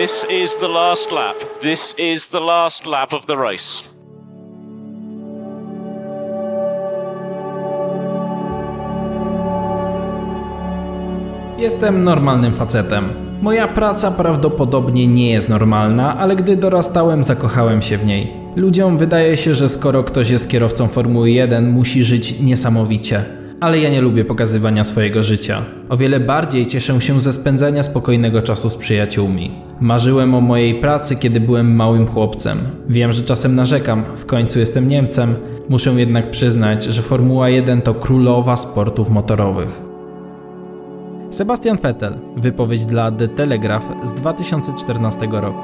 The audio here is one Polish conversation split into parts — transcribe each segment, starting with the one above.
This is the last lap. This is the last lap of the race. Jestem normalnym facetem. Moja praca prawdopodobnie nie jest normalna, ale gdy dorastałem, zakochałem się w niej. Ludziom wydaje się, że skoro ktoś jest kierowcą Formuły 1, musi żyć niesamowicie. Ale ja nie lubię pokazywania swojego życia. O wiele bardziej cieszę się ze spędzania spokojnego czasu z przyjaciółmi. Marzyłem o mojej pracy, kiedy byłem małym chłopcem. Wiem, że czasem narzekam, w końcu jestem Niemcem. Muszę jednak przyznać, że Formuła 1 to królowa sportów motorowych. Sebastian Vettel, wypowiedź dla The Telegraph z 2014 roku.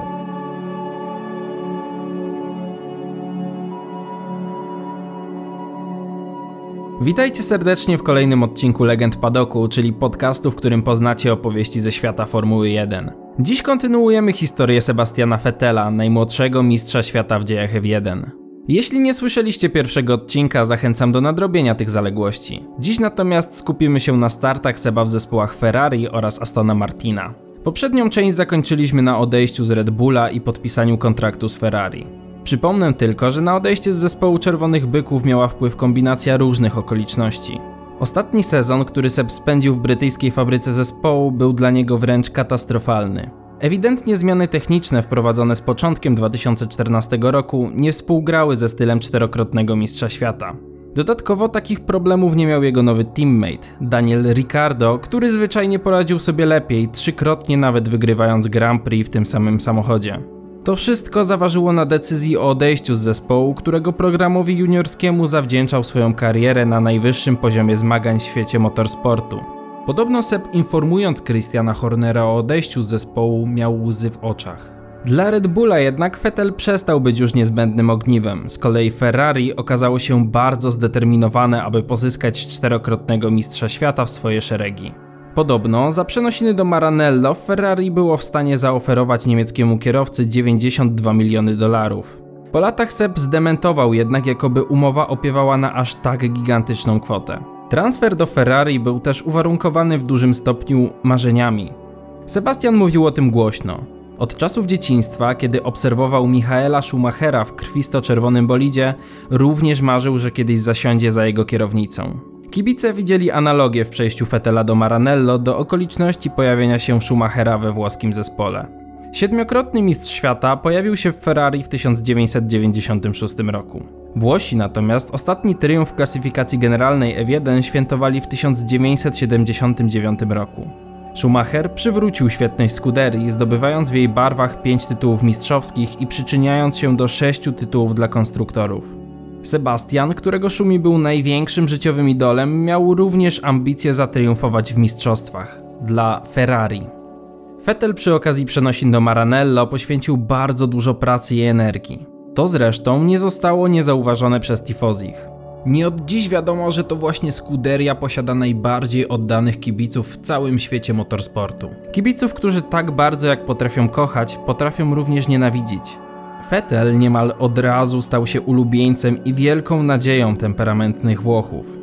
Witajcie serdecznie w kolejnym odcinku Legend Padoku, czyli podcastu, w którym poznacie opowieści ze świata Formuły 1. Dziś kontynuujemy historię Sebastiana Vettela, najmłodszego mistrza świata w dziejach F1. Jeśli nie słyszeliście pierwszego odcinka, zachęcam do nadrobienia tych zaległości. Dziś natomiast skupimy się na startach Seba w zespołach Ferrari oraz Astona Martina. Poprzednią część zakończyliśmy na odejściu z Red Bulla i podpisaniu kontraktu z Ferrari. Przypomnę tylko, że na odejście z zespołu Czerwonych Byków miała wpływ kombinacja różnych okoliczności. Ostatni sezon, który Seb spędził w brytyjskiej fabryce zespołu, był dla niego wręcz katastrofalny. Ewidentnie zmiany techniczne wprowadzone z początkiem 2014 roku nie współgrały ze stylem czterokrotnego mistrza świata. Dodatkowo takich problemów nie miał jego nowy teammate, Daniel Ricciardo, który zwyczajnie poradził sobie lepiej, trzykrotnie nawet wygrywając Grand Prix w tym samym samochodzie. To wszystko zaważyło na decyzji o odejściu z zespołu, którego programowi juniorskiemu zawdzięczał swoją karierę na najwyższym poziomie zmagań w świecie motorsportu. Podobno Seb informując Christiana Hornera o odejściu z zespołu miał łzy w oczach. Dla Red Bulla jednak Vettel przestał być już niezbędnym ogniwem, z kolei Ferrari okazało się bardzo zdeterminowane, aby pozyskać czterokrotnego mistrza świata w swoje szeregi. Podobno za przenosiny do Maranello Ferrari było w stanie zaoferować niemieckiemu kierowcy 92 miliony dolarów. Po latach Seb zdementował jednak, jakoby umowa opiewała na aż tak gigantyczną kwotę. Transfer do Ferrari był też uwarunkowany w dużym stopniu marzeniami. Sebastian mówił o tym głośno. Od czasów dzieciństwa, kiedy obserwował Michaela Schumachera w krwisto-czerwonym bolidzie, również marzył, że kiedyś zasiądzie za jego kierownicą. Kibice widzieli analogię w przejściu Fetela do Maranello do okoliczności pojawienia się Schumachera we włoskim zespole. Siedmiokrotny mistrz świata pojawił się w Ferrari w 1996 roku. Włosi natomiast ostatni triumf klasyfikacji generalnej F1 świętowali w 1979 roku. Schumacher przywrócił świetność Scuderii, zdobywając w jej barwach 5 tytułów mistrzowskich i przyczyniając się do 6 tytułów dla konstruktorów. Sebastian, którego Szumi był największym życiowym idolem, miał również ambicje zatriumfować w mistrzostwach dla Ferrari. Vettel przy okazji przenosin do Maranello poświęcił bardzo dużo pracy i energii. To zresztą nie zostało niezauważone przez Tifozich. Nie od dziś wiadomo, że to właśnie Scuderia posiada najbardziej oddanych kibiców w całym świecie motorsportu. Kibiców, którzy tak bardzo jak potrafią kochać, potrafią również nienawidzić. Vettel niemal od razu stał się ulubieńcem i wielką nadzieją temperamentnych Włochów.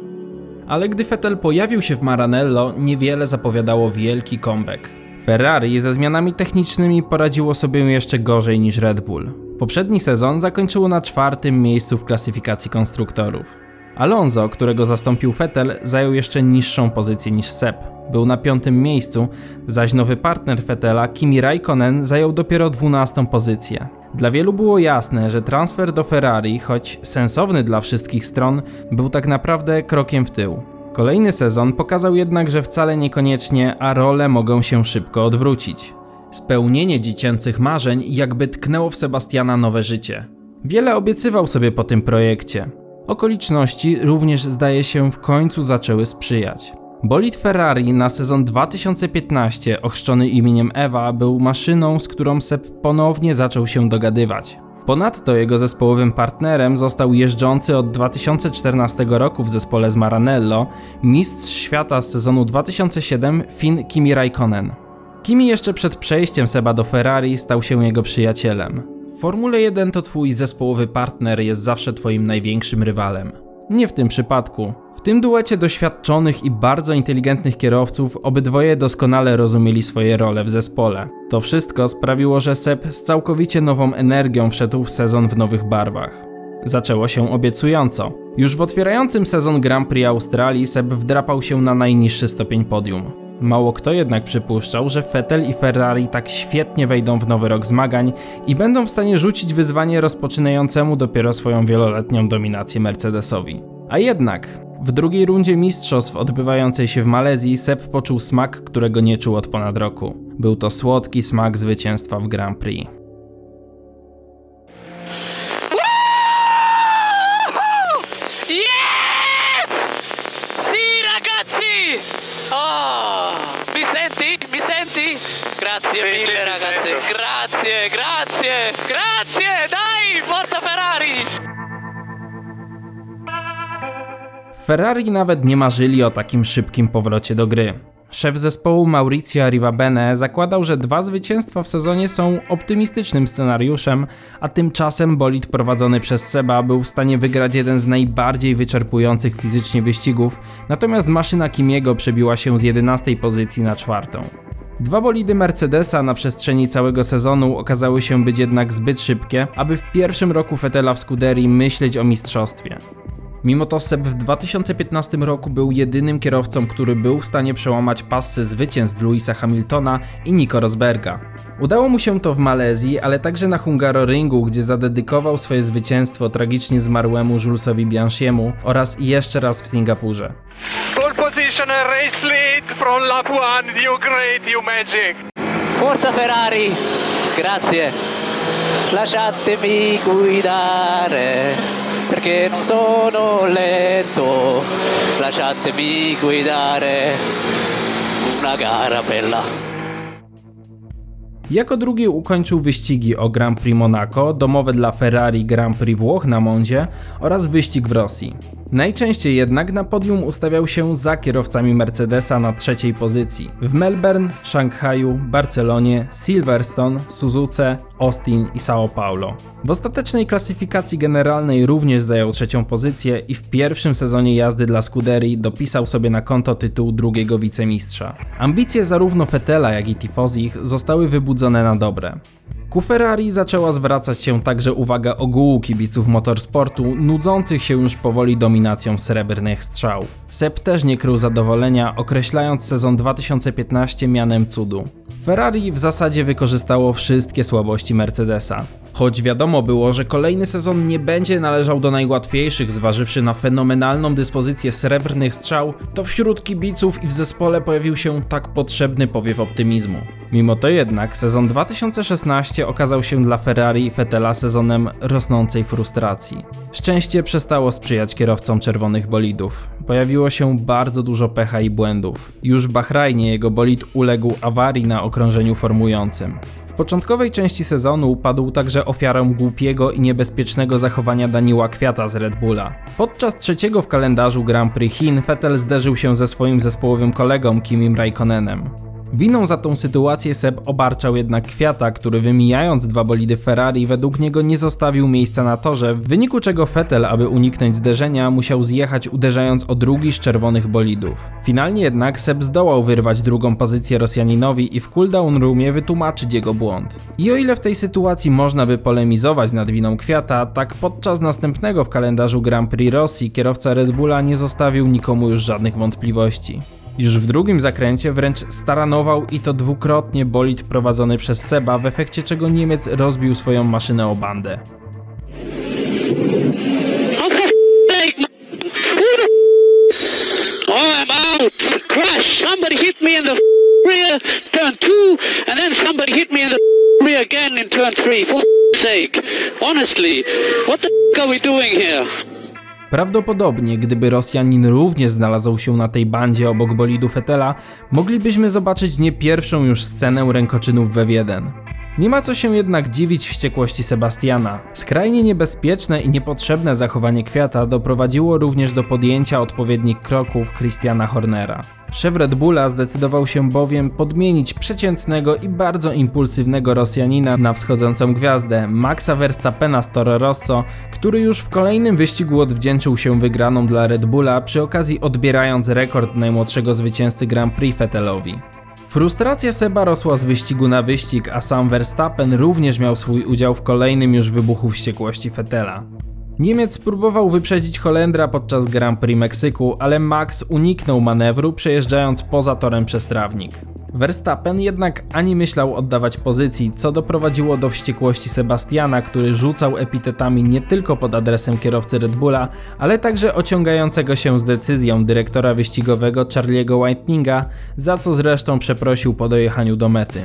Ale gdy Vettel pojawił się w Maranello, niewiele zapowiadało wielki comeback. Ferrari ze zmianami technicznymi poradziło sobie jeszcze gorzej niż Red Bull. Poprzedni sezon zakończyło na czwartym miejscu w klasyfikacji konstruktorów. Alonso, którego zastąpił Vettel, zajął jeszcze niższą pozycję niż Seb. Był na piątym miejscu, zaś nowy partner Vettela, Kimi Raikkonen, zajął dopiero dwunastą pozycję. Dla wielu było jasne, że transfer do Ferrari, choć sensowny dla wszystkich stron, był tak naprawdę krokiem w tył. Kolejny sezon pokazał jednak, że wcale niekoniecznie, a role mogą się szybko odwrócić. Spełnienie dziecięcych marzeń jakby tknęło w Sebastiana nowe życie. Wiele obiecywał sobie po tym projekcie. Okoliczności również zdaje się w końcu zaczęły sprzyjać. Bolid Ferrari na sezon 2015, ochrzczony imieniem Ewa, był maszyną, z którą Sepp ponownie zaczął się dogadywać. Ponadto jego zespołowym partnerem został jeżdżący od 2014 roku w zespole z Maranello mistrz świata z sezonu 2007 Finn Kimi Raikkonen. Kimi jeszcze przed przejściem Seba do Ferrari stał się jego przyjacielem. Formule 1 to twój zespołowy partner jest zawsze twoim największym rywalem. Nie w tym przypadku. W tym duecie doświadczonych i bardzo inteligentnych kierowców obydwoje doskonale rozumieli swoje role w zespole. To wszystko sprawiło, że Seb z całkowicie nową energią wszedł w sezon w nowych barwach. Zaczęło się obiecująco. Już w otwierającym sezon Grand Prix Australii Seb wdrapał się na najniższy stopień podium. Mało kto jednak przypuszczał, że Vettel i Ferrari tak świetnie wejdą w nowy rok zmagań i będą w stanie rzucić wyzwanie rozpoczynającemu dopiero swoją wieloletnią dominację Mercedesowi. A jednak, w drugiej rundzie mistrzostw odbywającej się w Malezji Seb poczuł smak, którego nie czuł od ponad roku. Był to słodki smak zwycięstwa w Grand Prix. Grazie mille, ragazzi. Grazie, grazie, grazie! Dai, forza Ferrari! Ferrari nawet nie marzyli o takim szybkim powrocie do gry. Szef zespołu Maurizio Arrivabene zakładał, że dwa zwycięstwa w sezonie są optymistycznym scenariuszem, a tymczasem bolid prowadzony przez Seba był w stanie wygrać jeden z najbardziej wyczerpujących fizycznie wyścigów, natomiast maszyna Kimiego przebiła się z 11 pozycji na czwartą. Dwa bolidy Mercedesa na przestrzeni całego sezonu okazały się być jednak zbyt szybkie, aby w pierwszym roku Fetela w Scuderii myśleć o mistrzostwie. Mimo to Seb w 2015 roku był jedynym kierowcą, który był w stanie przełamać pasy zwycięstw Louisa Hamiltona i Nico Rosberga. Udało mu się to w Malezji, ale także na Hungaroringu, gdzie zadedykował swoje zwycięstwo tragicznie zmarłemu Julesowi Bianchiemu oraz jeszcze raz w Singapurze. A race lead from lap one. You great, you magic. Forza Ferrari! Grazie. Lasciatemi guidare perché non sono lento. Lasciatemi guidare una gara bella. Jako drugi ukończył wyścigi o Grand Prix Monaco, domowe dla Ferrari Grand Prix Włoch na Mondzie oraz wyścig w Rosji. Najczęściej jednak na podium ustawiał się za kierowcami Mercedesa na trzeciej pozycji. W Melbourne, Szanghaju, Barcelonie, Silverstone, Suzuce, Austin i São Paulo. W ostatecznej klasyfikacji generalnej również zajął trzecią pozycję i w pierwszym sezonie jazdy dla Scuderii dopisał sobie na konto tytuł drugiego wicemistrza. Ambicje zarówno Fetela jak i Tifozich zostały wybudzone na dobre. Ku Ferrari zaczęła zwracać się także uwaga ogółu kibiców motorsportu, nudzących się już powoli dominacją srebrnych strzał. Seb też nie krył zadowolenia, określając sezon 2015 mianem cudu. Ferrari w zasadzie wykorzystało wszystkie słabości Mercedesa. Choć wiadomo było, że kolejny sezon nie będzie należał do najłatwiejszych, zważywszy na fenomenalną dyspozycję srebrnych strzał, to wśród kibiców i w zespole pojawił się tak potrzebny powiew optymizmu. Mimo to jednak sezon 2016 okazał się dla Ferrari i Fetela sezonem rosnącej frustracji. Szczęście przestało sprzyjać kierowcom czerwonych bolidów. Pojawiło się bardzo dużo pecha i błędów. Już w Bahrajnie jego bolid uległ awarii na okrążeniu formującym. W początkowej części sezonu upadł także ofiarą głupiego i niebezpiecznego zachowania Daniła Kwiata z Red Bulla. Podczas trzeciego w kalendarzu Grand Prix Chin Vettel zderzył się ze swoim zespołowym kolegą Kimim Raikkonenem. Winą za tą sytuację Seb obarczał jednak Kwiata, który wymijając dwa bolidy Ferrari według niego nie zostawił miejsca na torze, w wyniku czego Vettel, aby uniknąć zderzenia, musiał zjechać uderzając o drugi z czerwonych bolidów. Finalnie jednak Seb zdołał wyrwać drugą pozycję Rosjaninowi i w cooldown roomie wytłumaczyć jego błąd. I o ile w tej sytuacji można by polemizować nad winą Kwiata, tak podczas następnego w kalendarzu Grand Prix Rosji kierowca Red Bulla nie zostawił nikomu już żadnych wątpliwości. Już w drugim zakręcie wręcz staranował i to dwukrotnie bolid prowadzony przez Seba, w efekcie czego Niemiec rozbił swoją maszynę o bandę. Again in turn three. For sake. Honestly, what the are we doing here? Prawdopodobnie, gdyby Rosjanin również znalazł się na tej bandzie obok bolidu Fetela, moglibyśmy zobaczyć nie pierwszą już scenę rękoczynów w jeden. Nie ma co się jednak dziwić wściekłości Sebastiana. Skrajnie niebezpieczne i niepotrzebne zachowanie kwiata doprowadziło również do podjęcia odpowiednich kroków Christiana Hornera. Szef Red Bulla zdecydował się bowiem podmienić przeciętnego i bardzo impulsywnego Rosjanina na wschodzącą gwiazdę Maxa Verstappena z Toro Rosso, który już w kolejnym wyścigu odwdzięczył się wygraną dla Red Bulla przy okazji odbierając rekord najmłodszego zwycięzcy Grand Prix Vettelowi. Frustracja Seba rosła z wyścigu na wyścig, a sam Verstappen również miał swój udział w kolejnym już wybuchu wściekłości Fetela. Niemiec próbował wyprzedzić Holendra podczas Grand Prix Meksyku, ale Max uniknął manewru, przejeżdżając poza torem przez trawnik. Verstappen jednak ani myślał oddawać pozycji, co doprowadziło do wściekłości Sebastiana, który rzucał epitetami nie tylko pod adresem kierowcy Red Bulla, ale także ociągającego się z decyzją dyrektora wyścigowego Charliego Whitinga, za co zresztą przeprosił po dojechaniu do mety.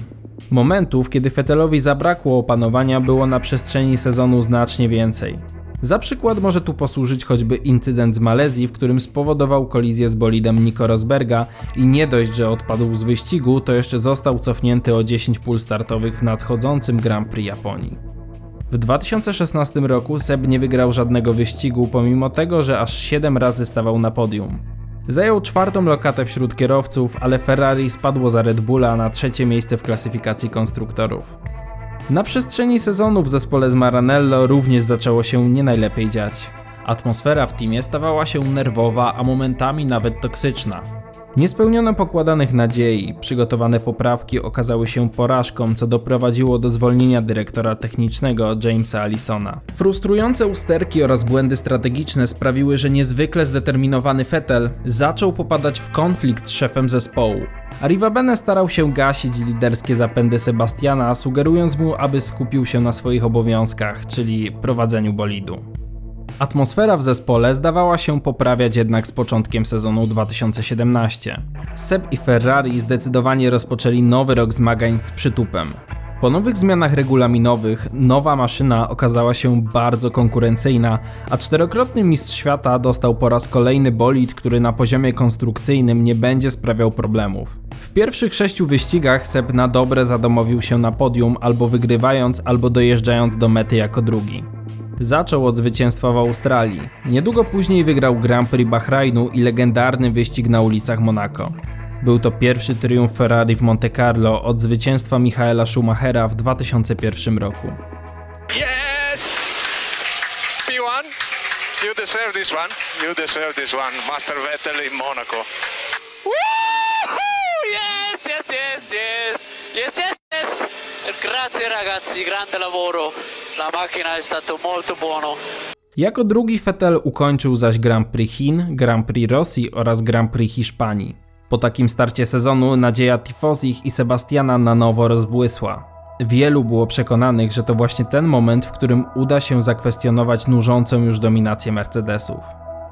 Momentów, kiedy Fetelowi zabrakło opanowania, było na przestrzeni sezonu znacznie więcej. Za przykład może tu posłużyć choćby incydent z Malezji, w którym spowodował kolizję z bolidem Nico Rosberga i nie dość, że odpadł z wyścigu, to jeszcze został cofnięty o 10 pól startowych w nadchodzącym Grand Prix Japonii. W 2016 roku Seb nie wygrał żadnego wyścigu, pomimo tego, że aż 7 razy stawał na podium. Zajął czwartą lokatę wśród kierowców, ale Ferrari spadło za Red Bulla na trzecie miejsce w klasyfikacji konstruktorów. Na przestrzeni sezonu w zespole z Maranello również zaczęło się nie najlepiej dziać. Atmosfera w teamie stawała się nerwowa, a momentami nawet toksyczna. Nie spełniono pokładanych nadziei, przygotowane poprawki okazały się porażką, co doprowadziło do zwolnienia dyrektora technicznego Jamesa Allisona. Frustrujące usterki oraz błędy strategiczne sprawiły, że niezwykle zdeterminowany Vettel zaczął popadać w konflikt z szefem zespołu. Arrivabene starał się gasić liderskie zapędy Sebastiana, sugerując mu, aby skupił się na swoich obowiązkach, czyli prowadzeniu bolidu. Atmosfera w zespole zdawała się poprawiać jednak z początkiem sezonu 2017. Seb i Ferrari zdecydowanie rozpoczęli nowy rok zmagań z przytupem. Po nowych zmianach regulaminowych nowa maszyna okazała się bardzo konkurencyjna, a czterokrotny mistrz świata dostał po raz kolejny bolid, który na poziomie konstrukcyjnym nie będzie sprawiał problemów. W pierwszych sześciu wyścigach Seb na dobre zadomowił się na podium albo wygrywając, albo dojeżdżając do mety jako drugi. Zaczął od zwycięstwa w Australii. Niedługo później wygrał Grand Prix Bahrainu i legendarny wyścig na ulicach Monako. Był to pierwszy triumf Ferrari w Monte Carlo od zwycięstwa Michaela Schumachera w 2001 roku. Yes! P1, you deserve this one. You deserve this one. Master Vettel in Monaco. Woohoo! Yes, yes, yes, yes. Yes, yes, yes. Grazie ragazzi, grande lavoro. La macchina è stato molto buono. Jako drugi Vettel ukończył zaś Grand Prix Chin, Grand Prix Rosji oraz Grand Prix Hiszpanii. Po takim starcie sezonu nadzieja Tifozich i Sebastiana na nowo rozbłysła. Wielu było przekonanych, że to właśnie ten moment, w którym uda się zakwestionować nużącą już dominację Mercedesów.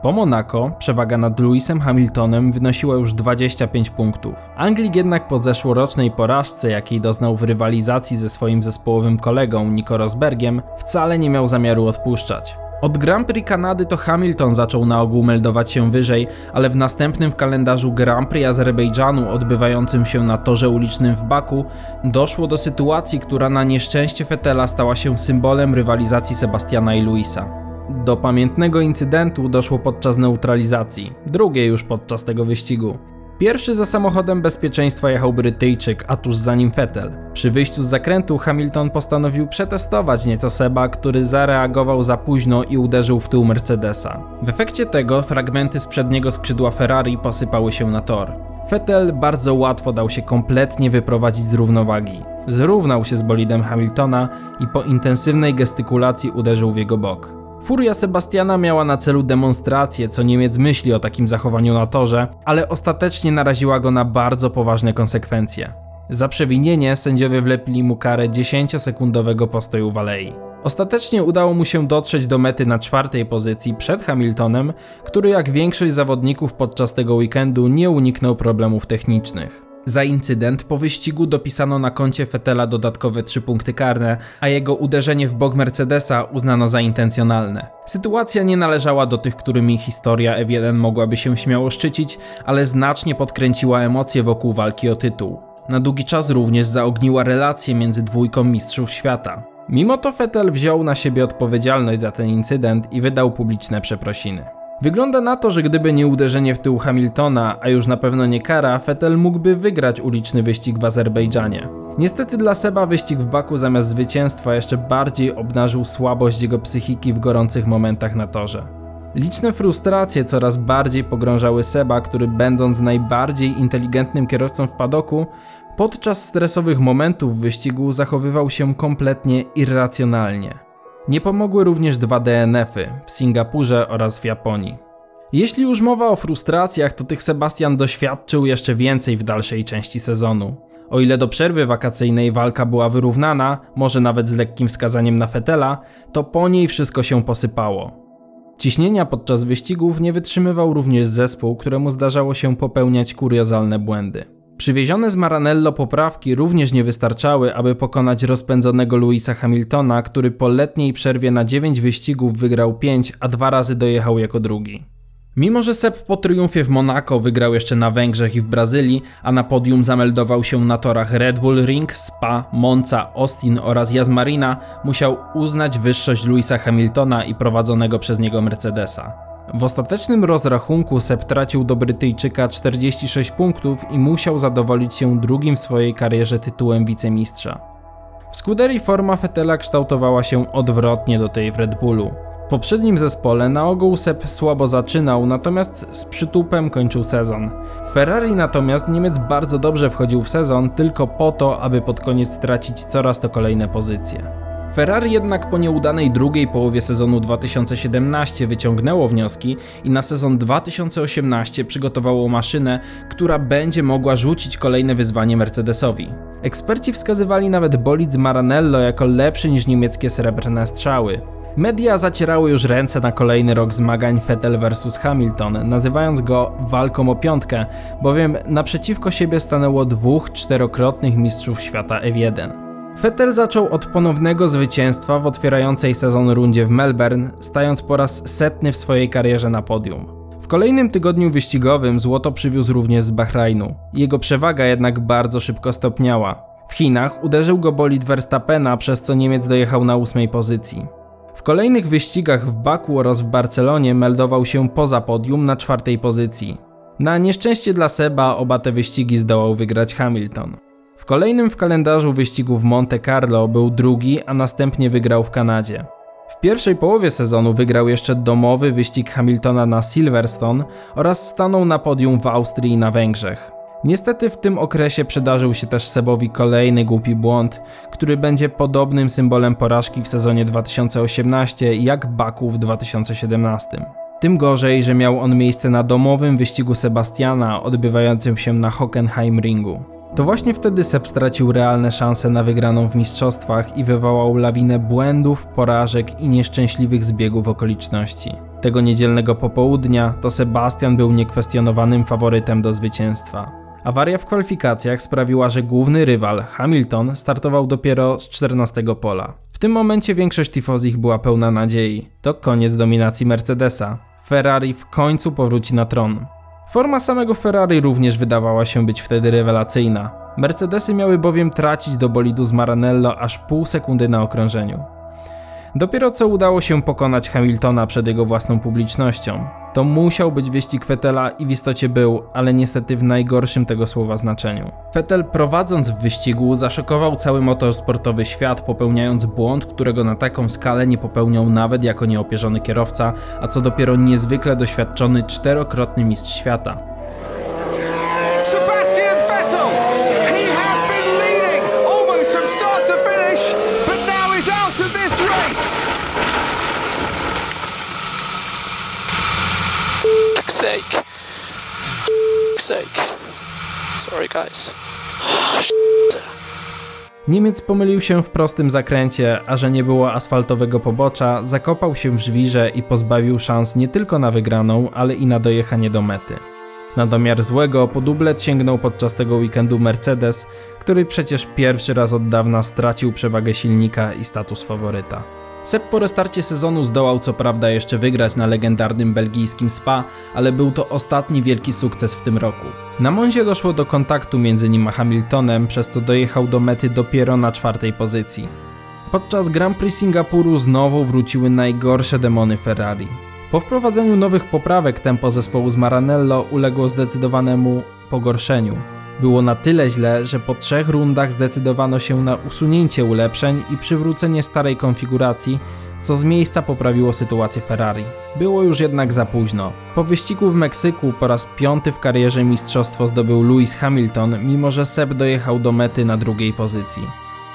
Po Monaco przewaga nad Lewisem Hamiltonem wynosiła już 25 punktów. Anglik jednak po zeszłorocznej porażce, jakiej doznał w rywalizacji ze swoim zespołowym kolegą Nico Rosbergiem, wcale nie miał zamiaru odpuszczać. Od Grand Prix Kanady to Hamilton zaczął na ogół meldować się wyżej, ale w następnym w kalendarzu Grand Prix Azerbejdżanu odbywającym się na torze ulicznym w Baku doszło do sytuacji, która na nieszczęście Fetela stała się symbolem rywalizacji Sebastiana i Luisa. Do pamiętnego incydentu doszło podczas neutralizacji, drugie już podczas tego wyścigu. Pierwszy za samochodem bezpieczeństwa jechał Brytyjczyk, a tuż za nim Vettel. Przy wyjściu z zakrętu Hamilton postanowił przetestować nieco Seba, który zareagował za późno i uderzył w tył Mercedesa. W efekcie tego fragmenty z przedniego skrzydła Ferrari posypały się na tor. Vettel bardzo łatwo dał się kompletnie wyprowadzić z równowagi. Zrównał się z bolidem Hamiltona i po intensywnej gestykulacji uderzył w jego bok. Furia Sebastiana miała na celu demonstrację, co Niemiec myśli o takim zachowaniu na torze, ale ostatecznie naraziła go na bardzo poważne konsekwencje. Za przewinienie sędziowie wlepili mu karę 10-sekundowego postoju w alei. Ostatecznie udało mu się dotrzeć do mety na czwartej pozycji przed Hamiltonem, który jak większość zawodników podczas tego weekendu nie uniknął problemów technicznych. Za incydent po wyścigu dopisano na koncie Fetela dodatkowe 3 punkty karne, a jego uderzenie w bok Mercedesa uznano za intencjonalne. Sytuacja nie należała do tych, którymi historia F1 mogłaby się śmiało szczycić, ale znacznie podkręciła emocje wokół walki o tytuł. na długi czas również zaogniła relacje między dwójką mistrzów świata. Mimo to Vettel wziął na siebie odpowiedzialność za ten incydent i wydał publiczne przeprosiny. Wygląda na to, że gdyby nie uderzenie w tył Hamiltona, a już na pewno nie kara, Vettel mógłby wygrać uliczny wyścig w Azerbejdżanie. Niestety dla Seba wyścig w Baku zamiast zwycięstwa jeszcze bardziej obnażył słabość jego psychiki w gorących momentach na torze. Liczne frustracje coraz bardziej pogrążały Seba, który będąc najbardziej inteligentnym kierowcą w padoku, podczas stresowych momentów wyścigu zachowywał się kompletnie irracjonalnie. Nie pomogły również dwa DNF-y w Singapurze oraz w Japonii. Jeśli już mowa o frustracjach, to tych Sebastian doświadczył jeszcze więcej w dalszej części sezonu. O ile do przerwy wakacyjnej walka była wyrównana, może nawet z lekkim wskazaniem na Fetela, to po niej wszystko się posypało. Ciśnienia podczas wyścigów nie wytrzymywał również zespół, któremu zdarzało się popełniać kuriozalne błędy. Przywiezione z Maranello poprawki również nie wystarczały, aby pokonać rozpędzonego Louisa Hamiltona, który po letniej przerwie na 9 wyścigów wygrał 5, a dwa razy dojechał jako drugi. Mimo, że Sepp po triumfie w Monako wygrał jeszcze na Węgrzech i w Brazylii, a na podium zameldował się na torach Red Bull Ring, Spa, Monza, Austin oraz Yas Marina, musiał uznać wyższość Louisa Hamiltona i prowadzonego przez niego Mercedesa. W ostatecznym rozrachunku Sepp tracił do Brytyjczyka 46 punktów i musiał zadowolić się drugim w swojej karierze tytułem wicemistrza. W Scuderii forma Fetela kształtowała się odwrotnie do tej w Red Bullu. W poprzednim zespole na ogół Sepp słabo zaczynał, natomiast z przytupem kończył sezon. W Ferrari natomiast Niemiec bardzo dobrze wchodził w sezon tylko po to, aby pod koniec stracić coraz to kolejne pozycje. Ferrari jednak po nieudanej drugiej połowie sezonu 2017 wyciągnęło wnioski i na sezon 2018 przygotowało maszynę, która będzie mogła rzucić kolejne wyzwanie Mercedesowi. Eksperci wskazywali nawet bolid z Maranello jako lepszy niż niemieckie srebrne strzały. Media zacierały już ręce na kolejny rok zmagań Vettel vs Hamilton, nazywając go walką o piątkę, bowiem naprzeciwko siebie stanęło dwóch czterokrotnych mistrzów świata F1. Vettel zaczął od ponownego zwycięstwa w otwierającej sezon rundzie w Melbourne, stając po raz setny w swojej karierze na podium. W kolejnym tygodniu wyścigowym złoto przywiózł również z Bahrajnu. Jego przewaga jednak bardzo szybko stopniała. W Chinach uderzył go bolid Verstappena, przez co Niemiec dojechał na ósmej pozycji. W kolejnych wyścigach w Baku oraz w Barcelonie meldował się poza podium na czwartej pozycji. Na nieszczęście dla Seba oba te wyścigi zdołał wygrać Hamilton. W kolejnym w kalendarzu wyścigu w Monte Carlo był drugi, a następnie wygrał w Kanadzie. W pierwszej połowie sezonu wygrał jeszcze domowy wyścig Hamiltona na Silverstone oraz stanął na podium w Austrii i na Węgrzech. Niestety w tym okresie przydarzył się też Sebowi kolejny głupi błąd, który będzie podobnym symbolem porażki w sezonie 2018 jak Baku w 2017. Tym gorzej, że miał on miejsce na domowym wyścigu Sebastiana odbywającym się na Hockenheimringu. To właśnie wtedy Seb stracił realne szanse na wygraną w mistrzostwach i wywołał lawinę błędów, porażek i nieszczęśliwych zbiegów okoliczności. Tego niedzielnego popołudnia to Sebastian był niekwestionowanym faworytem do zwycięstwa. Awaria w kwalifikacjach sprawiła, że główny rywal, Hamilton, startował dopiero z 14 pola. W tym momencie większość tifozich była pełna nadziei. To koniec dominacji Mercedesa. Ferrari w końcu powróci na tron. Forma samego Ferrari również wydawała się być wtedy rewelacyjna. Mercedesy miały bowiem tracić do bolidu z Maranello aż pół sekundy na okrążeniu. Dopiero co udało się pokonać Hamiltona przed jego własną publicznością. To musiał być wyścig Fettela i w istocie był, ale niestety w najgorszym tego słowa znaczeniu. Vettel prowadząc w wyścigu zaszokował cały motorsportowy świat, popełniając błąd, którego na taką skalę nie popełniał nawet jako nieopierzony kierowca, a co dopiero niezwykle doświadczony czterokrotny mistrz świata. Sebastian Vettel! He has been leading almost from start to finish, but now he's out of this race! fuck's sake. Fuck's sake. Sorry, guys. Niemiec pomylił się w prostym zakręcie, a że nie było asfaltowego pobocza, zakopał się w żwirze i pozbawił szans nie tylko na wygraną, ale i na dojechanie do mety. Na domiar złego po dublet sięgnął podczas tego weekendu Mercedes, który przecież pierwszy raz od dawna stracił przewagę silnika i status faworyta. Seb po restarcie sezonu zdołał co prawda jeszcze wygrać na legendarnym belgijskim Spa, ale był to ostatni wielki sukces w tym roku. Na Monzie doszło do kontaktu między nim a Hamiltonem, przez co dojechał do mety dopiero na czwartej pozycji. Podczas Grand Prix Singapuru znowu wróciły najgorsze demony Ferrari. Po wprowadzeniu nowych poprawek tempo zespołu z Maranello uległo zdecydowanemu pogorszeniu. Było na tyle źle, że po trzech rundach zdecydowano się na usunięcie ulepszeń i przywrócenie starej konfiguracji, co z miejsca poprawiło sytuację Ferrari. Było już jednak za późno. Po wyścigu w Meksyku po raz piąty w karierze mistrzostwo zdobył Lewis Hamilton, mimo że Seb dojechał do mety na drugiej pozycji.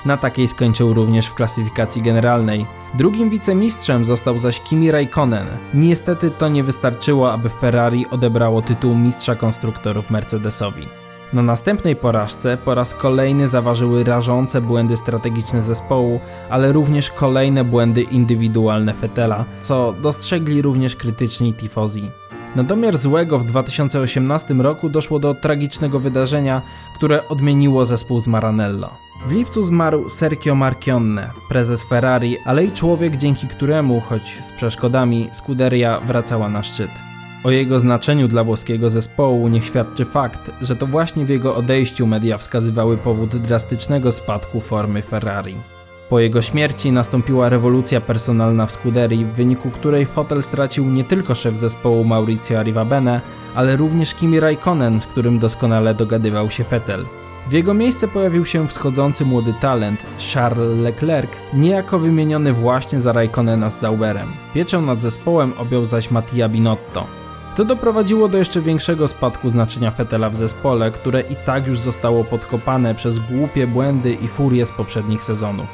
Na takiej skończył również w klasyfikacji generalnej. Drugim wicemistrzem został zaś Kimi Raikkonen. Niestety to nie wystarczyło, aby Ferrari odebrało tytuł mistrza konstruktorów Mercedesowi. Na następnej porażce po raz kolejny zaważyły rażące błędy strategiczne zespołu, ale również kolejne błędy indywidualne Fetela, co dostrzegli również krytyczni tifozi. Na domiar złego w 2018 roku doszło do tragicznego wydarzenia, które odmieniło zespół z Maranello. W lipcu zmarł Sergio Marchionne, prezes Ferrari, ale i człowiek, dzięki któremu, choć z przeszkodami, Scuderia wracała na szczyt. O jego znaczeniu dla włoskiego zespołu niech świadczy fakt, że to właśnie w jego odejściu media wskazywały powód drastycznego spadku formy Ferrari. Po jego śmierci nastąpiła rewolucja personalna w Scuderii, w wyniku której fotel stracił nie tylko szef zespołu Maurizio Arrivabene, ale również Kimi Raikkonen, z którym doskonale dogadywał się Vettel. W jego miejsce pojawił się wschodzący młody talent Charles Leclerc, niejako wymieniony właśnie za Raikkonena z Zauberem. Pieczę nad zespołem objął zaś Mattia Binotto. To doprowadziło do jeszcze większego spadku znaczenia Fetela w zespole, które i tak już zostało podkopane przez głupie błędy i furię z poprzednich sezonów.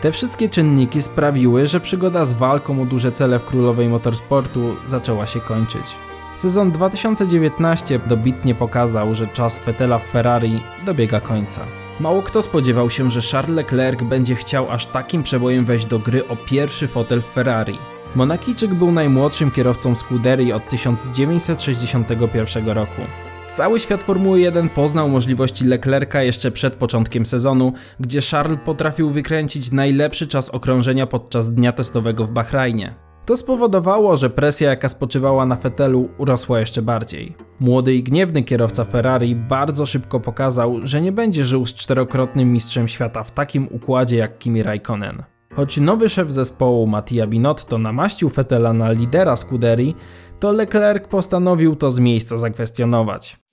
Te wszystkie czynniki sprawiły, że przygoda z walką o duże cele w królowej motorsportu zaczęła się kończyć. Sezon 2019 dobitnie pokazał, że czas Fetela w Ferrari dobiega końca. Mało kto spodziewał się, że Charles Leclerc będzie chciał aż takim przebojem wejść do gry o pierwszy fotel w Ferrari. Monakijczyk był najmłodszym kierowcą Scuderii od 1961 roku. Cały świat Formuły 1 poznał możliwości Leclerca jeszcze przed początkiem sezonu, gdzie Charles potrafił wykręcić najlepszy czas okrążenia podczas dnia testowego w Bahrajnie. To spowodowało, że presja jaka spoczywała na Fetelu urosła jeszcze bardziej. Młody i gniewny kierowca Ferrari bardzo szybko pokazał, że nie będzie żył z czterokrotnym mistrzem świata w takim układzie jak Kimi Raikkonen. Choć nowy szef zespołu Mattia Binotto namaścił Fetela na lidera Scuderii, to Leclerc postanowił to z miejsca zakwestionować.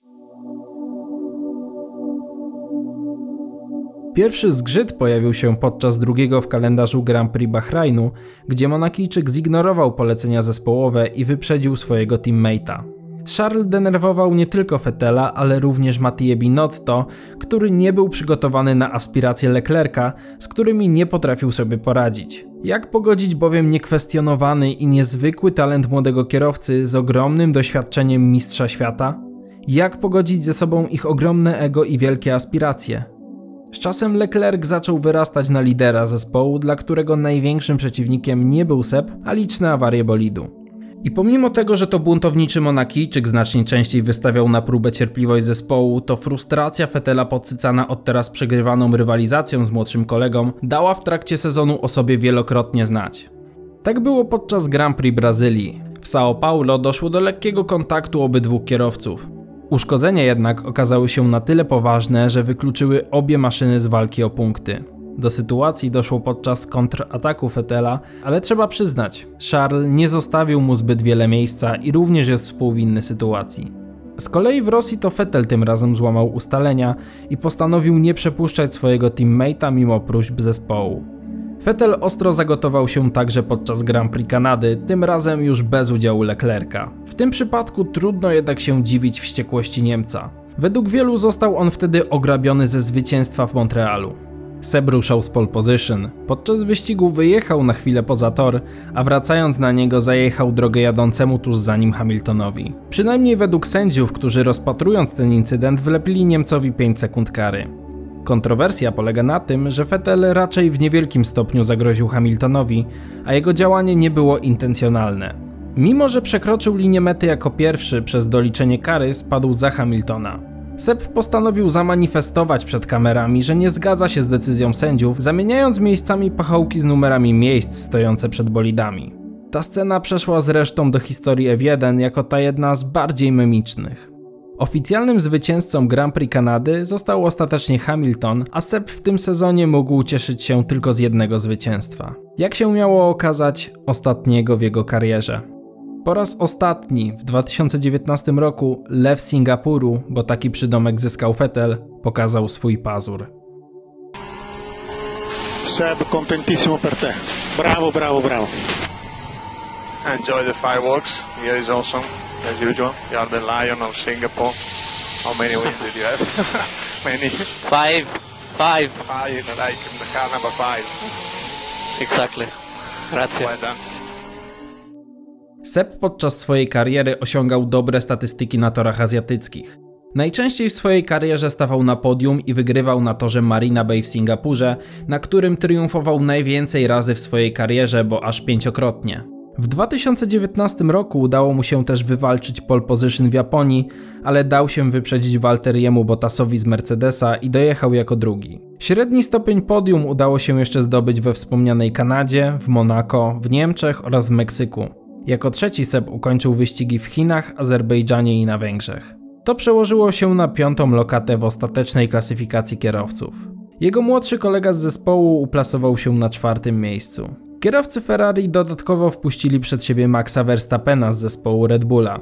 Pierwszy zgrzyt pojawił się podczas drugiego w kalendarzu Grand Prix Bahrajnu, gdzie Monakijczyk zignorował polecenia zespołowe i wyprzedził swojego teammate'a. Charles denerwował nie tylko Fetela, ale również Mattie Binotto, który nie był przygotowany na aspiracje Leclerca, z którymi nie potrafił sobie poradzić. Jak pogodzić bowiem niekwestionowany i niezwykły talent młodego kierowcy z ogromnym doświadczeniem mistrza świata? Jak pogodzić ze sobą ich ogromne ego i wielkie aspiracje? Z czasem Leclerc zaczął wyrastać na lidera zespołu, dla którego największym przeciwnikiem nie był Seb, a liczne awarie bolidu. I pomimo tego, że to buntowniczy Monakijczyk znacznie częściej wystawiał na próbę cierpliwość zespołu, to frustracja Fetela podsycana od teraz przegrywaną rywalizacją z młodszym kolegą dała w trakcie sezonu o sobie wielokrotnie znać. Tak było podczas Grand Prix Brazylii. W São Paulo doszło do lekkiego kontaktu obydwu kierowców. Uszkodzenia jednak okazały się na tyle poważne, że wykluczyły obie maszyny z walki o punkty. Do sytuacji doszło podczas kontrataku Fetela, ale trzeba przyznać, Charles nie zostawił mu zbyt wiele miejsca i również jest współwinny sytuacji. Z kolei w Rosji to Vettel tym razem złamał ustalenia i postanowił nie przepuszczać swojego teammate'a mimo próśb zespołu. Vettel ostro zagotował się także podczas Grand Prix Kanady, tym razem już bez udziału Leclerca. W tym przypadku trudno jednak się dziwić wściekłości Niemca. Według wielu został on wtedy ograbiony ze zwycięstwa w Montrealu. Seb ruszał z pole position. Podczas wyścigu wyjechał na chwilę poza tor, a wracając na niego zajechał drogę jadącemu tuż za nim Hamiltonowi. Przynajmniej według sędziów, którzy rozpatrując ten incydent wlepili Niemcowi 5 sekund kary. Kontrowersja polega na tym, że Vettel raczej w niewielkim stopniu zagroził Hamiltonowi, a jego działanie nie było intencjonalne. Mimo, że przekroczył linię mety jako pierwszy przez doliczenie kary, spadł za Hamiltona. Sepp postanowił zamanifestować przed kamerami, że nie zgadza się z decyzją sędziów, zamieniając miejscami pachołki z numerami miejsc stojące przed bolidami. Ta scena przeszła zresztą do historii F1 jako ta jedna z bardziej memicznych. Oficjalnym zwycięzcą Grand Prix Kanady został ostatecznie Hamilton, a Sepp w tym sezonie mógł cieszyć się tylko z jednego zwycięstwa. Jak się miało okazać, ostatniego w jego karierze. Po raz ostatni w 2019 roku lew Singapuru, bo taki przydomek zyskał Vettel, pokazał swój pazur. Seb, contentissimo per te. Bravo, bravo, bravo. Enjoy the fireworks. Here is awesome, as usual. You are the lion of Singapore. How many wins did you have? many. Five. Five. Five, like in the car number five. Exactly. Grazie. Well done. Sepp podczas swojej kariery osiągał dobre statystyki na torach azjatyckich. Najczęściej w swojej karierze stawał na podium i wygrywał na torze Marina Bay w Singapurze, na którym triumfował najwięcej razy w swojej karierze, bo aż pięciokrotnie. W 2019 roku udało mu się też wywalczyć pole position w Japonii, ale dał się wyprzedzić Walteriemu Bottasowi z Mercedesa i dojechał jako drugi. Średni stopień podium udało się jeszcze zdobyć we wspomnianej Kanadzie, w Monako, w Niemczech oraz w Meksyku. Jako trzeci Seb ukończył wyścigi w Chinach, Azerbejdżanie i na Węgrzech. To przełożyło się na piątą lokatę w ostatecznej klasyfikacji kierowców. Jego młodszy kolega z zespołu uplasował się na czwartym miejscu. Kierowcy Ferrari dodatkowo wpuścili przed siebie Maxa Verstappena z zespołu Red Bulla.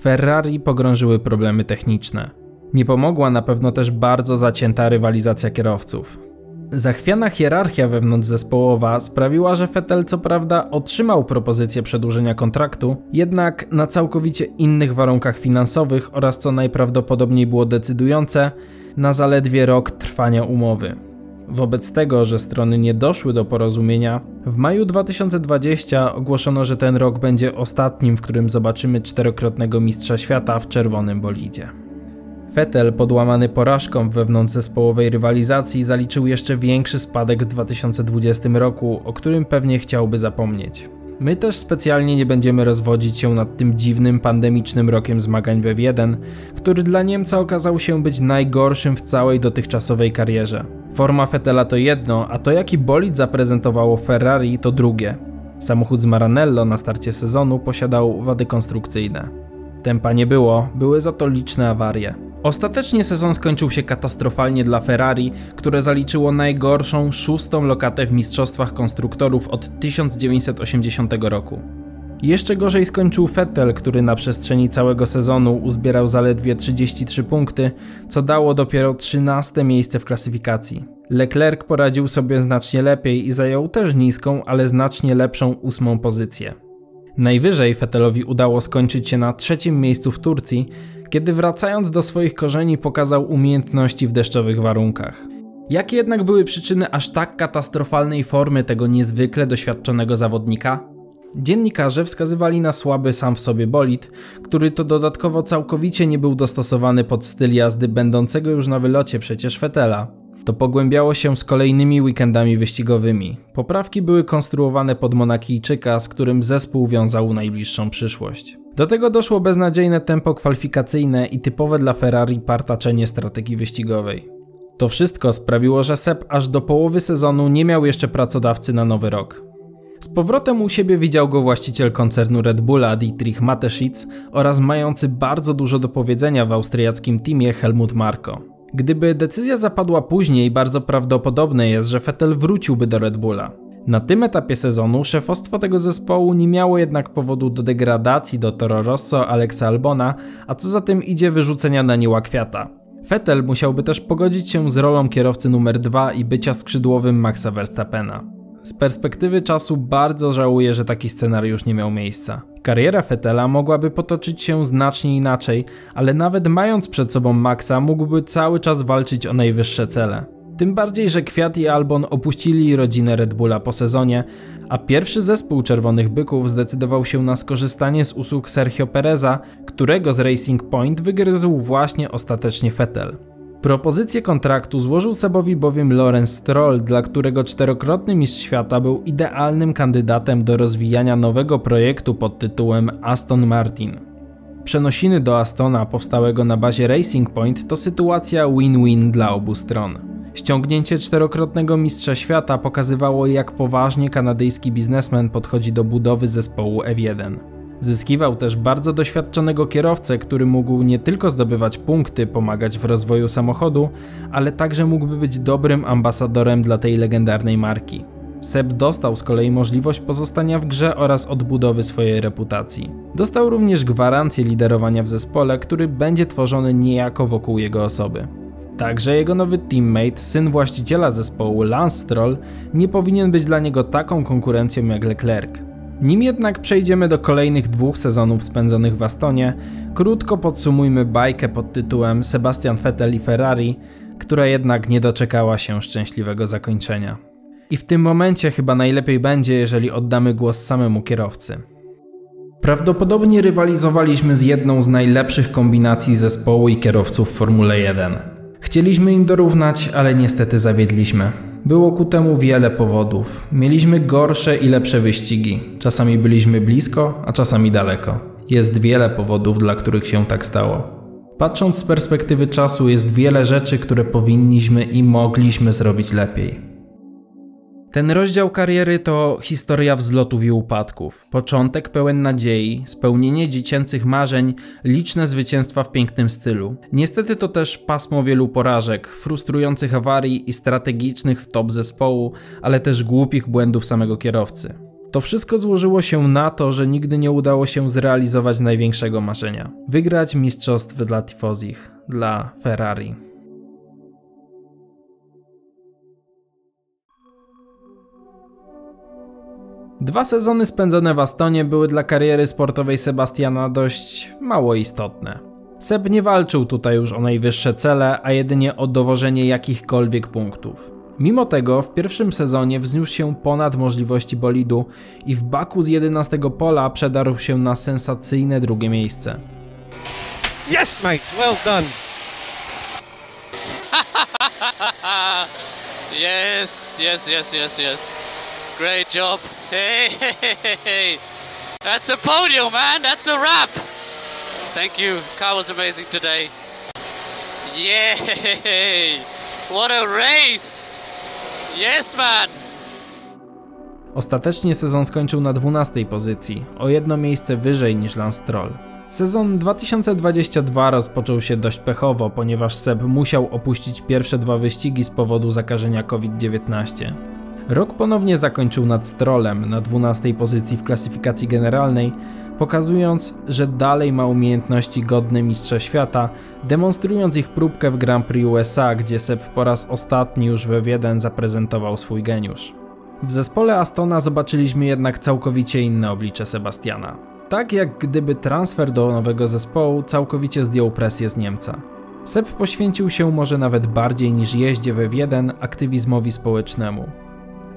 Ferrari pogrążyły problemy techniczne. Nie pomogła na pewno też bardzo zacięta rywalizacja kierowców. Zachwiana hierarchia wewnątrzzespołowa sprawiła, że Vettel co prawda otrzymał propozycję przedłużenia kontraktu, jednak na całkowicie innych warunkach finansowych oraz co najprawdopodobniej było decydujące, na zaledwie rok trwania umowy. Wobec tego, że strony nie doszły do porozumienia, w maju 2020 ogłoszono, że ten rok będzie ostatnim, w którym zobaczymy czterokrotnego mistrza świata w czerwonym bolidzie. Vettel, podłamany porażką w wewnątrzzespołowej rywalizacji, zaliczył jeszcze większy spadek w 2020 roku, o którym pewnie chciałby zapomnieć. My też specjalnie nie będziemy rozwodzić się nad tym dziwnym pandemicznym rokiem zmagań w F1, który dla Niemca okazał się być najgorszym w całej dotychczasowej karierze. Forma Vettela to jedno, a to jaki bolid zaprezentowało Ferrari to drugie. Samochód z Maranello na starcie sezonu posiadał wady konstrukcyjne. Tempa nie było, były za to liczne awarie. Ostatecznie sezon skończył się katastrofalnie dla Ferrari, które zaliczyło najgorszą szóstą lokatę w mistrzostwach konstruktorów od 1980 roku. Jeszcze gorzej skończył Vettel, który na przestrzeni całego sezonu uzbierał zaledwie 33 punkty, co dało dopiero 13 miejsce w klasyfikacji. Leclerc poradził sobie znacznie lepiej i zajął też niską, ale znacznie lepszą ósmą pozycję. Najwyżej Vettelowi udało skończyć się na trzecim miejscu w Turcji, kiedy wracając do swoich korzeni pokazał umiejętności w deszczowych warunkach. Jakie jednak były przyczyny aż tak katastrofalnej formy tego niezwykle doświadczonego zawodnika? Dziennikarze wskazywali na słaby sam w sobie bolid, który to dodatkowo całkowicie nie był dostosowany pod styl jazdy będącego już na wylocie przecież Fetela. To pogłębiało się z kolejnymi weekendami wyścigowymi. Poprawki były konstruowane pod Monakijczyka, z którym zespół wiązał najbliższą przyszłość. Do tego doszło beznadziejne tempo kwalifikacyjne i typowe dla Ferrari partaczenie strategii wyścigowej. To wszystko sprawiło, że Sepp aż do połowy sezonu nie miał jeszcze pracodawcy na nowy rok. Z powrotem u siebie widział go właściciel koncernu Red Bulla Dietrich Mateschitz oraz mający bardzo dużo do powiedzenia w austriackim teamie Helmut Marko. Gdyby decyzja zapadła później, bardzo prawdopodobne jest, że Vettel wróciłby do Red Bulla. Na tym etapie sezonu szefostwo tego zespołu nie miało jednak powodu do degradacji do Toro Rosso Alexa Albona, a co za tym idzie wyrzucenia na niła kwiata. Vettel musiałby też pogodzić się z rolą kierowcy numer 2 i bycia skrzydłowym Maxa Verstappena. Z perspektywy czasu bardzo żałuję, że taki scenariusz nie miał miejsca. Kariera Vettela mogłaby potoczyć się znacznie inaczej, ale nawet mając przed sobą Maxa mógłby cały czas walczyć o najwyższe cele. Tym bardziej, że Kwiat i Albon opuścili rodzinę Red Bulla po sezonie, a pierwszy zespół Czerwonych Byków zdecydował się na skorzystanie z usług Sergio Pereza, którego z Racing Point wygryzł właśnie ostatecznie Vettel. Propozycję kontraktu złożył Sebowi bowiem Lorenz Stroll, dla którego czterokrotny mistrz świata był idealnym kandydatem do rozwijania nowego projektu pod tytułem Aston Martin. Przenosiny do Astona powstałego na bazie Racing Point to sytuacja win-win dla obu stron. Ściągnięcie czterokrotnego mistrza świata pokazywało, jak poważnie kanadyjski biznesmen podchodzi do budowy zespołu F1. Zyskiwał też bardzo doświadczonego kierowcę, który mógł nie tylko zdobywać punkty, pomagać w rozwoju samochodu, ale także mógłby być dobrym ambasadorem dla tej legendarnej marki. Seb dostał z kolei możliwość pozostania w grze oraz odbudowy swojej reputacji. Dostał również gwarancję liderowania w zespole, który będzie tworzony niejako wokół jego osoby. Także jego nowy teammate, syn właściciela zespołu Lance Stroll, nie powinien być dla niego taką konkurencją jak Leclerc. Nim jednak przejdziemy do kolejnych dwóch sezonów spędzonych w Astonie, krótko podsumujmy bajkę pod tytułem Sebastian Vettel i Ferrari, która jednak nie doczekała się szczęśliwego zakończenia. I w tym momencie chyba najlepiej będzie, jeżeli oddamy głos samemu kierowcy. Prawdopodobnie rywalizowaliśmy z jedną z najlepszych kombinacji zespołu i kierowców w Formule 1. Chcieliśmy im dorównać, ale niestety zawiedliśmy. Było ku temu wiele powodów. Mieliśmy gorsze i lepsze wyścigi. Czasami byliśmy blisko, a czasami daleko. Jest wiele powodów, dla których się tak stało. Patrząc z perspektywy czasu, jest wiele rzeczy, które powinniśmy i mogliśmy zrobić lepiej. Ten rozdział kariery to historia wzlotów i upadków, początek pełen nadziei, spełnienie dziecięcych marzeń, liczne zwycięstwa w pięknym stylu. Niestety to też pasmo wielu porażek, frustrujących awarii i strategicznych w top zespołu, ale też głupich błędów samego kierowcy. To wszystko złożyło się na to, że nigdy nie udało się zrealizować największego marzenia wygrać mistrzostw dla Tifozich, dla Ferrari. Dwa sezony spędzone w Astonie były dla kariery sportowej Sebastiana dość mało istotne. Seb nie walczył tutaj już o najwyższe cele, a jedynie o dowożenie jakichkolwiek punktów. Mimo tego w pierwszym sezonie wzniósł się ponad możliwości bolidu i w Baku z 11 pola przedarł się na sensacyjne drugie miejsce. Yes, mate. Well done. Yes, yes, yes, yes, yes. Great job. Hey, that's a podium, man. That's a wrap. Thank you. Car was amazing today. Yay! What a race! Yes, man. Ostatecznie sezon skończył na 12 pozycji, o jedno miejsce wyżej niż Lance Stroll. Sezon 2022 rozpoczął się dość pechowo, ponieważ Seb musiał opuścić pierwsze dwa wyścigi z powodu zakażenia COVID-19. Rok ponownie zakończył nad Strollem na 12 pozycji w klasyfikacji generalnej, pokazując, że dalej ma umiejętności godne mistrza świata, demonstrując ich próbkę w Grand Prix USA, gdzie Seb po raz ostatni już we F1 zaprezentował swój geniusz. W zespole Astona zobaczyliśmy jednak całkowicie inne oblicze Sebastiana. Tak jak gdyby transfer do nowego zespołu całkowicie zdjął presję z Niemca. Seb poświęcił się może nawet bardziej niż jeździe we F1 aktywizmowi społecznemu.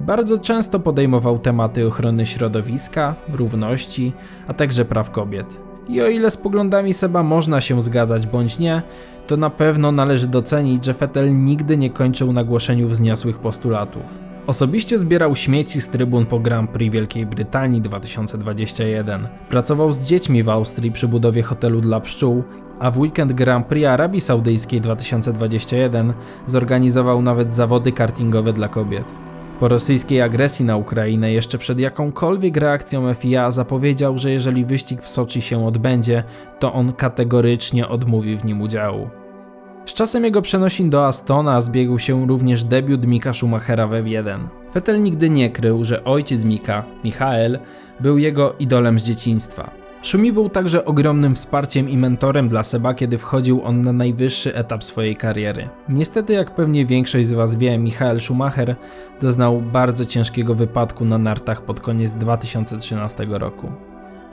Bardzo często podejmował tematy ochrony środowiska, równości, a także praw kobiet. I o ile z poglądami Seba można się zgadzać bądź nie, to na pewno należy docenić, że Vettel nigdy nie kończył na głoszeniu wzniosłych postulatów. Osobiście zbierał śmieci z trybun po Grand Prix Wielkiej Brytanii 2021. Pracował z dziećmi w Austrii przy budowie hotelu dla pszczół, a w weekend Grand Prix Arabii Saudyjskiej 2021 zorganizował nawet zawody kartingowe dla kobiet. Po rosyjskiej agresji na Ukrainę jeszcze przed jakąkolwiek reakcją FIA zapowiedział, że jeżeli wyścig w Soczi się odbędzie, to on kategorycznie odmówi w nim udziału. Z czasem jego przenosin do Astona zbiegł się również debiut Mika Schumachera w F1. Vettel nigdy nie krył, że ojciec Mika, Michael, był jego idolem z dzieciństwa. Szumi był także ogromnym wsparciem i mentorem dla Seba, kiedy wchodził on na najwyższy etap swojej kariery. Niestety, jak pewnie większość z Was wie, Michael Schumacher doznał bardzo ciężkiego wypadku na nartach pod koniec 2013 roku.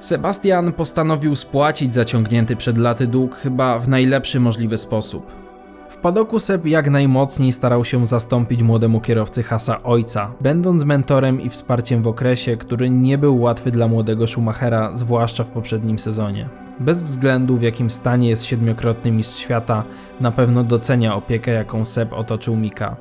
Sebastian postanowił spłacić zaciągnięty przed laty dług chyba w najlepszy możliwy sposób. W padoku Seb jak najmocniej starał się zastąpić młodemu kierowcy Hasa ojca, będąc mentorem i wsparciem w okresie, który nie był łatwy dla młodego Schumachera, zwłaszcza w poprzednim sezonie. Bez względu w jakim stanie jest siedmiokrotny mistrz świata, na pewno docenia opiekę jaką Seb otoczył Mika.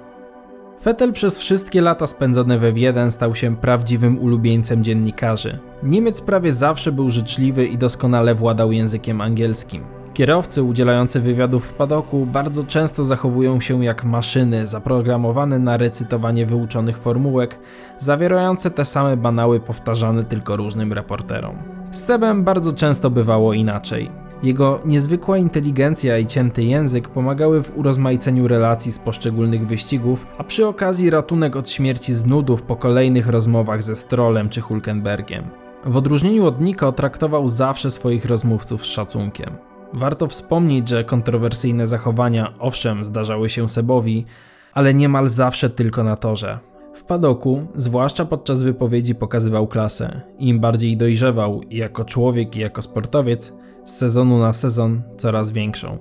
Vettel przez wszystkie lata spędzone we F1 stał się prawdziwym ulubieńcem dziennikarzy. Niemiec prawie zawsze był życzliwy i doskonale władał językiem angielskim. Kierowcy udzielający wywiadów w padoku bardzo często zachowują się jak maszyny zaprogramowane na recytowanie wyuczonych formułek, zawierające te same banały powtarzane tylko różnym reporterom. Z Sebem bardzo często bywało inaczej. Jego niezwykła inteligencja i cięty język pomagały w urozmaiceniu relacji z poszczególnych wyścigów, a przy okazji ratunek od śmierci z nudów po kolejnych rozmowach ze Strollem czy Hulkenbergiem. W odróżnieniu od Nico traktował zawsze swoich rozmówców z szacunkiem. Warto wspomnieć, że kontrowersyjne zachowania owszem zdarzały się Sebowi, ale niemal zawsze tylko na torze. W padoku, zwłaszcza podczas wypowiedzi, pokazywał klasę. Im bardziej dojrzewał jako człowiek i jako sportowiec, z sezonu na sezon coraz większą.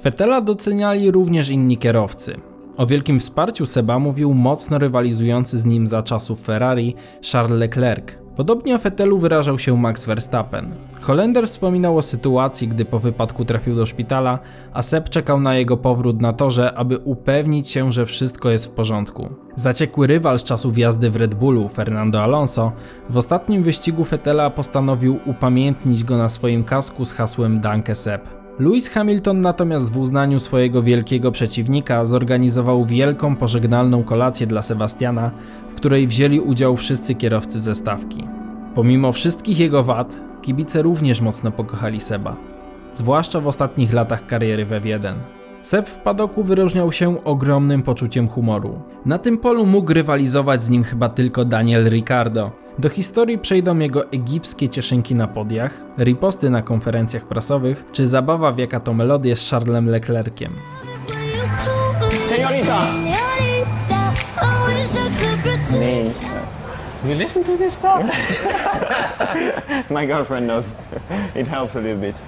Fetela doceniali również inni kierowcy. O wielkim wsparciu Seba mówił mocno rywalizujący z nim za czasów Ferrari Charles Leclerc. Podobnie o Fetelu wyrażał się Max Verstappen. Holender wspominał o sytuacji, gdy po wypadku trafił do szpitala, a Seb czekał na jego powrót na torze, aby upewnić się, że wszystko jest w porządku. Zaciekły rywal z czasów jazdy w Red Bullu, Fernando Alonso, w ostatnim wyścigu Fetela postanowił upamiętnić go na swoim kasku z hasłem Danke Seb. Lewis Hamilton natomiast w uznaniu swojego wielkiego przeciwnika zorganizował wielką pożegnalną kolację dla Sebastiana, w której wzięli udział wszyscy kierowcy ze stawki. Pomimo wszystkich jego wad, kibice również mocno pokochali Seba, zwłaszcza w ostatnich latach kariery w F1. Seb w padoku wyróżniał się ogromnym poczuciem humoru. Na tym polu mógł rywalizować z nim chyba tylko Daniel Ricciardo. Do historii przejdą jego egipskie cieszynki na podiach, riposty na konferencjach prasowych, czy zabawa w jaka to melodię z Charlesem Leclerciem. Señorita. You listen to this stuff? My girlfriend knows. It helps a little bit.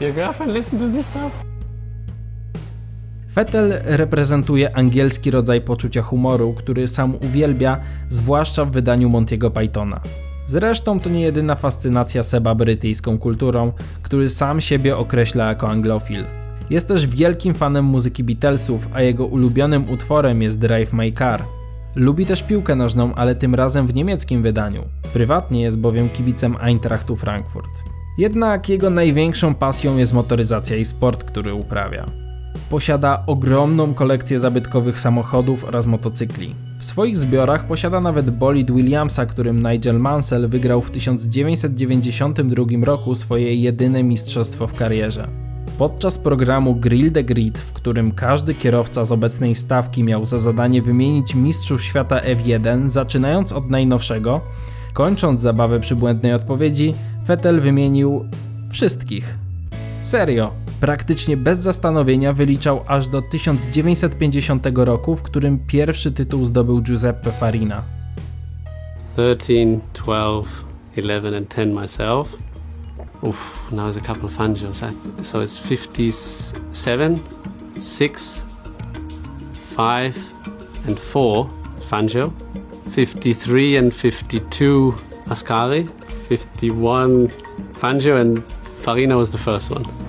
Your girlfriend listen to this stuff? Vettel reprezentuje angielski rodzaj poczucia humoru, który sam uwielbia, zwłaszcza w wydaniu Montiego Pythona. Zresztą to nie jedyna fascynacja Seba brytyjską kulturą, który sam siebie określa jako anglofil. Jest też wielkim fanem muzyki Beatlesów, a jego ulubionym utworem jest Drive My Car. Lubi też piłkę nożną, ale tym razem w niemieckim wydaniu. Prywatnie jest bowiem kibicem Eintrachtu Frankfurt. Jednak jego największą pasją jest motoryzacja i sport, który uprawia. Posiada ogromną kolekcję zabytkowych samochodów oraz motocykli. W swoich zbiorach posiada nawet bolid Williamsa, którym Nigel Mansell wygrał w 1992 roku swoje jedyne mistrzostwo w karierze. Podczas programu Grill the Grid, w którym każdy kierowca z obecnej stawki miał za zadanie wymienić mistrzów świata F1, zaczynając od najnowszego, kończąc zabawę przy błędnej odpowiedzi, Vettel wymienił wszystkich. Serio, praktycznie bez zastanowienia wyliczał aż do 1950 roku, w którym pierwszy tytuł zdobył Giuseppe Farina. 13, 12, 11, and 10 myself. Oof, now there's a couple of Fangios. So it's 57, 6, 5, and 4 Fangio. 53 and 52 Ascari. 51 Fangio, and Farina was the first one.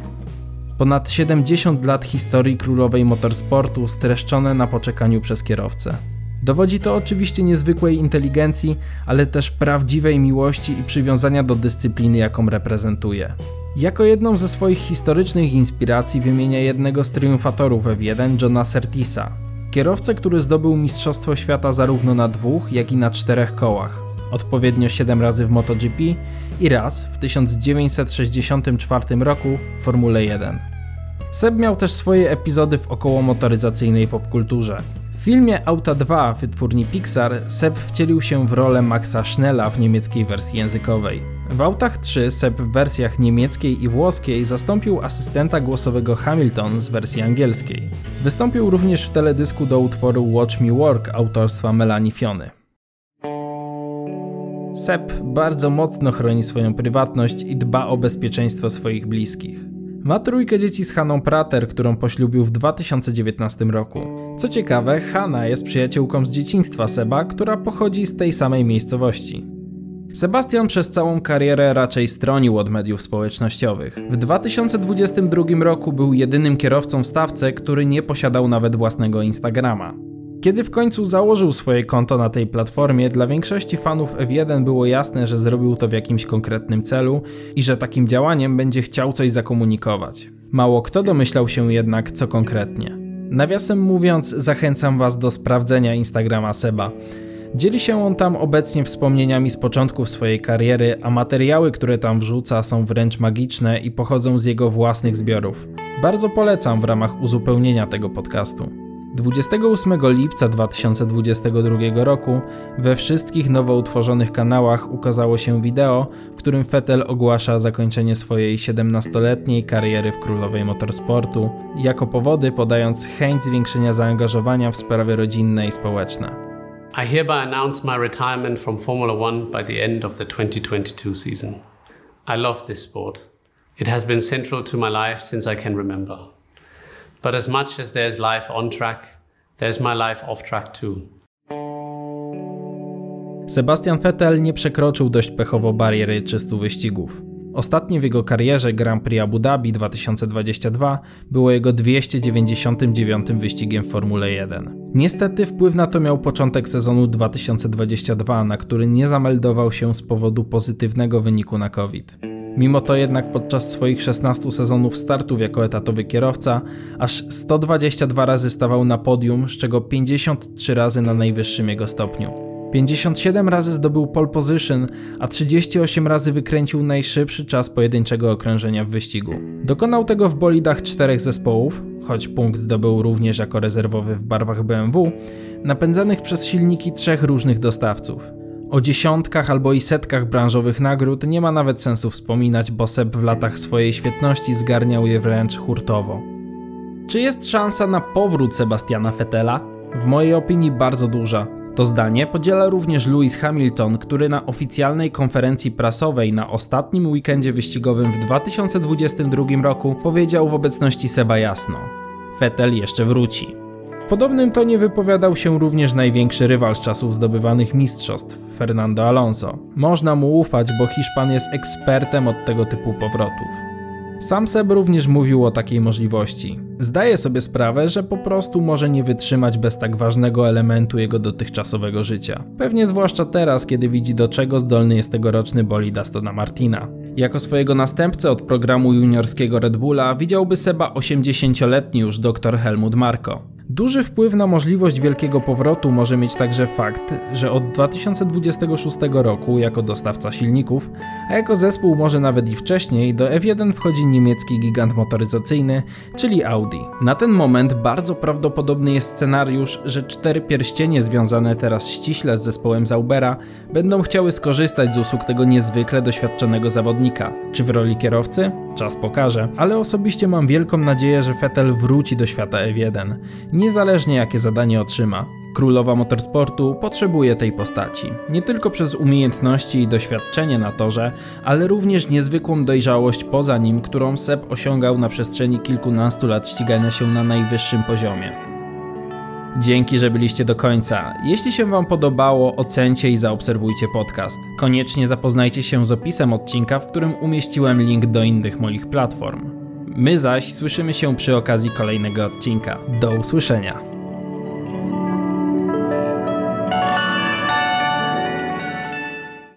Ponad 70 lat historii królowej motorsportu streszczone na poczekaniu przez kierowcę. Dowodzi to oczywiście niezwykłej inteligencji, ale też prawdziwej miłości i przywiązania do dyscypliny, jaką reprezentuje. Jako jedną ze swoich historycznych inspiracji wymienia jednego z triumfatorów F1, Johna Surteesa, kierowcę, który zdobył Mistrzostwo Świata zarówno na dwóch, jak i na czterech kołach, odpowiednio 7 razy w MotoGP i raz w 1964 roku w Formule 1. Seb miał też swoje epizody w okołomotoryzacyjnej popkulturze. W filmie Auta 2 wytwórni Pixar Seb wcielił się w rolę Maxa Schnella w niemieckiej wersji językowej. W Autach 3 Seb w wersjach niemieckiej i włoskiej zastąpił asystenta głosowego Hamilton z wersji angielskiej. Wystąpił również w teledysku do utworu Watch Me Work autorstwa Melanie Fiony. Seb bardzo mocno chroni swoją prywatność i dba o bezpieczeństwo swoich bliskich. Ma trójkę dzieci z Haną Prater, którą poślubił w 2019 roku. Co ciekawe, Hanna jest przyjaciółką z dzieciństwa Seba, która pochodzi z tej samej miejscowości. Sebastian przez całą karierę raczej stronił od mediów społecznościowych. W 2022 roku był jedynym kierowcą w stawce, który nie posiadał nawet własnego Instagrama. Kiedy w końcu założył swoje konto na tej platformie, dla większości fanów F1 było jasne, że zrobił to w jakimś konkretnym celu i że takim działaniem będzie chciał coś zakomunikować. Mało kto domyślał się jednak, co konkretnie. Nawiasem mówiąc, zachęcam Was do sprawdzenia Instagrama Seba. Dzieli się on tam obecnie wspomnieniami z początków swojej kariery, a materiały, które tam wrzuca, są wręcz magiczne i pochodzą z jego własnych zbiorów. Bardzo polecam w ramach uzupełnienia tego podcastu. 28 lipca 2022 roku we wszystkich nowo utworzonych kanałach ukazało się wideo, w którym Vettel ogłasza zakończenie swojej 17-letniej kariery w królowej motorsportu, jako powody podając chęć zwiększenia zaangażowania w sprawy rodzinne i społeczne. I hereby announce my retirement from Formula One by the end of the 2022 season. I love this sport. It has been central to my life since I can remember. But as much as there's life on track, there's my life off track too. Sebastian Vettel nie przekroczył dość pechowo bariery 300 wyścigów. Ostatnie w jego karierze Grand Prix Abu Dhabi 2022 było jego 299 wyścigiem w Formule 1. Niestety wpływ na to miał początek sezonu 2022, na który nie zameldował się z powodu pozytywnego wyniku na COVID. Mimo to jednak podczas swoich 16 sezonów startów jako etatowy kierowca aż 122 razy stawał na podium, z czego 53 razy na najwyższym jego stopniu. 57 razy zdobył pole position, a 38 razy wykręcił najszybszy czas pojedynczego okrążenia w wyścigu. Dokonał tego w bolidach czterech zespołów, choć punkt zdobył również jako rezerwowy w barwach BMW, napędzanych przez silniki trzech różnych dostawców. O dziesiątkach albo i setkach branżowych nagród nie ma nawet sensu wspominać, bo Seb w latach swojej świetności zgarniał je wręcz hurtowo. Czy jest szansa na powrót Sebastiana Fettela? W mojej opinii bardzo duża. To zdanie podziela również Lewis Hamilton, który na oficjalnej konferencji prasowej na ostatnim weekendzie wyścigowym w 2022 roku powiedział w obecności Seba jasno: Vettel jeszcze wróci. W podobnym tonie wypowiadał się również największy rywal z czasów zdobywanych mistrzostw, Fernando Alonso. Można mu ufać, bo Hiszpan jest ekspertem od tego typu powrotów. Sam Seb również mówił o takiej możliwości. Zdaje sobie sprawę, że po prostu może nie wytrzymać bez tak ważnego elementu jego dotychczasowego życia. Pewnie zwłaszcza teraz, kiedy widzi do czego zdolny jest tegoroczny bolid Astona Martina. Jako swojego następcę od programu juniorskiego Red Bulla widziałby Seba 80-letni już dr Helmut Marko. Duży wpływ na możliwość wielkiego powrotu może mieć także fakt, że od 2026 roku jako dostawca silników, a jako zespół może nawet i wcześniej, do F1 wchodzi niemiecki gigant motoryzacyjny, czyli Audi. Na ten moment bardzo prawdopodobny jest scenariusz, że cztery pierścienie związane teraz ściśle z zespołem Zaubera będą chciały skorzystać z usług tego niezwykle doświadczonego zawodnika. Czy w roli kierowcy? Czas pokaże, ale osobiście mam wielką nadzieję, że Vettel wróci do świata F1, niezależnie jakie zadanie otrzyma. Królowa motorsportu potrzebuje tej postaci, nie tylko przez umiejętności i doświadczenie na torze, ale również niezwykłą dojrzałość poza nim, którą Seb osiągał na przestrzeni kilkunastu lat ścigania się na najwyższym poziomie. Dzięki, że byliście do końca. Jeśli się Wam podobało, ocencie i zaobserwujcie podcast. Koniecznie zapoznajcie się z opisem odcinka, w którym umieściłem link do innych moich platform. My zaś słyszymy się przy okazji kolejnego odcinka. Do usłyszenia.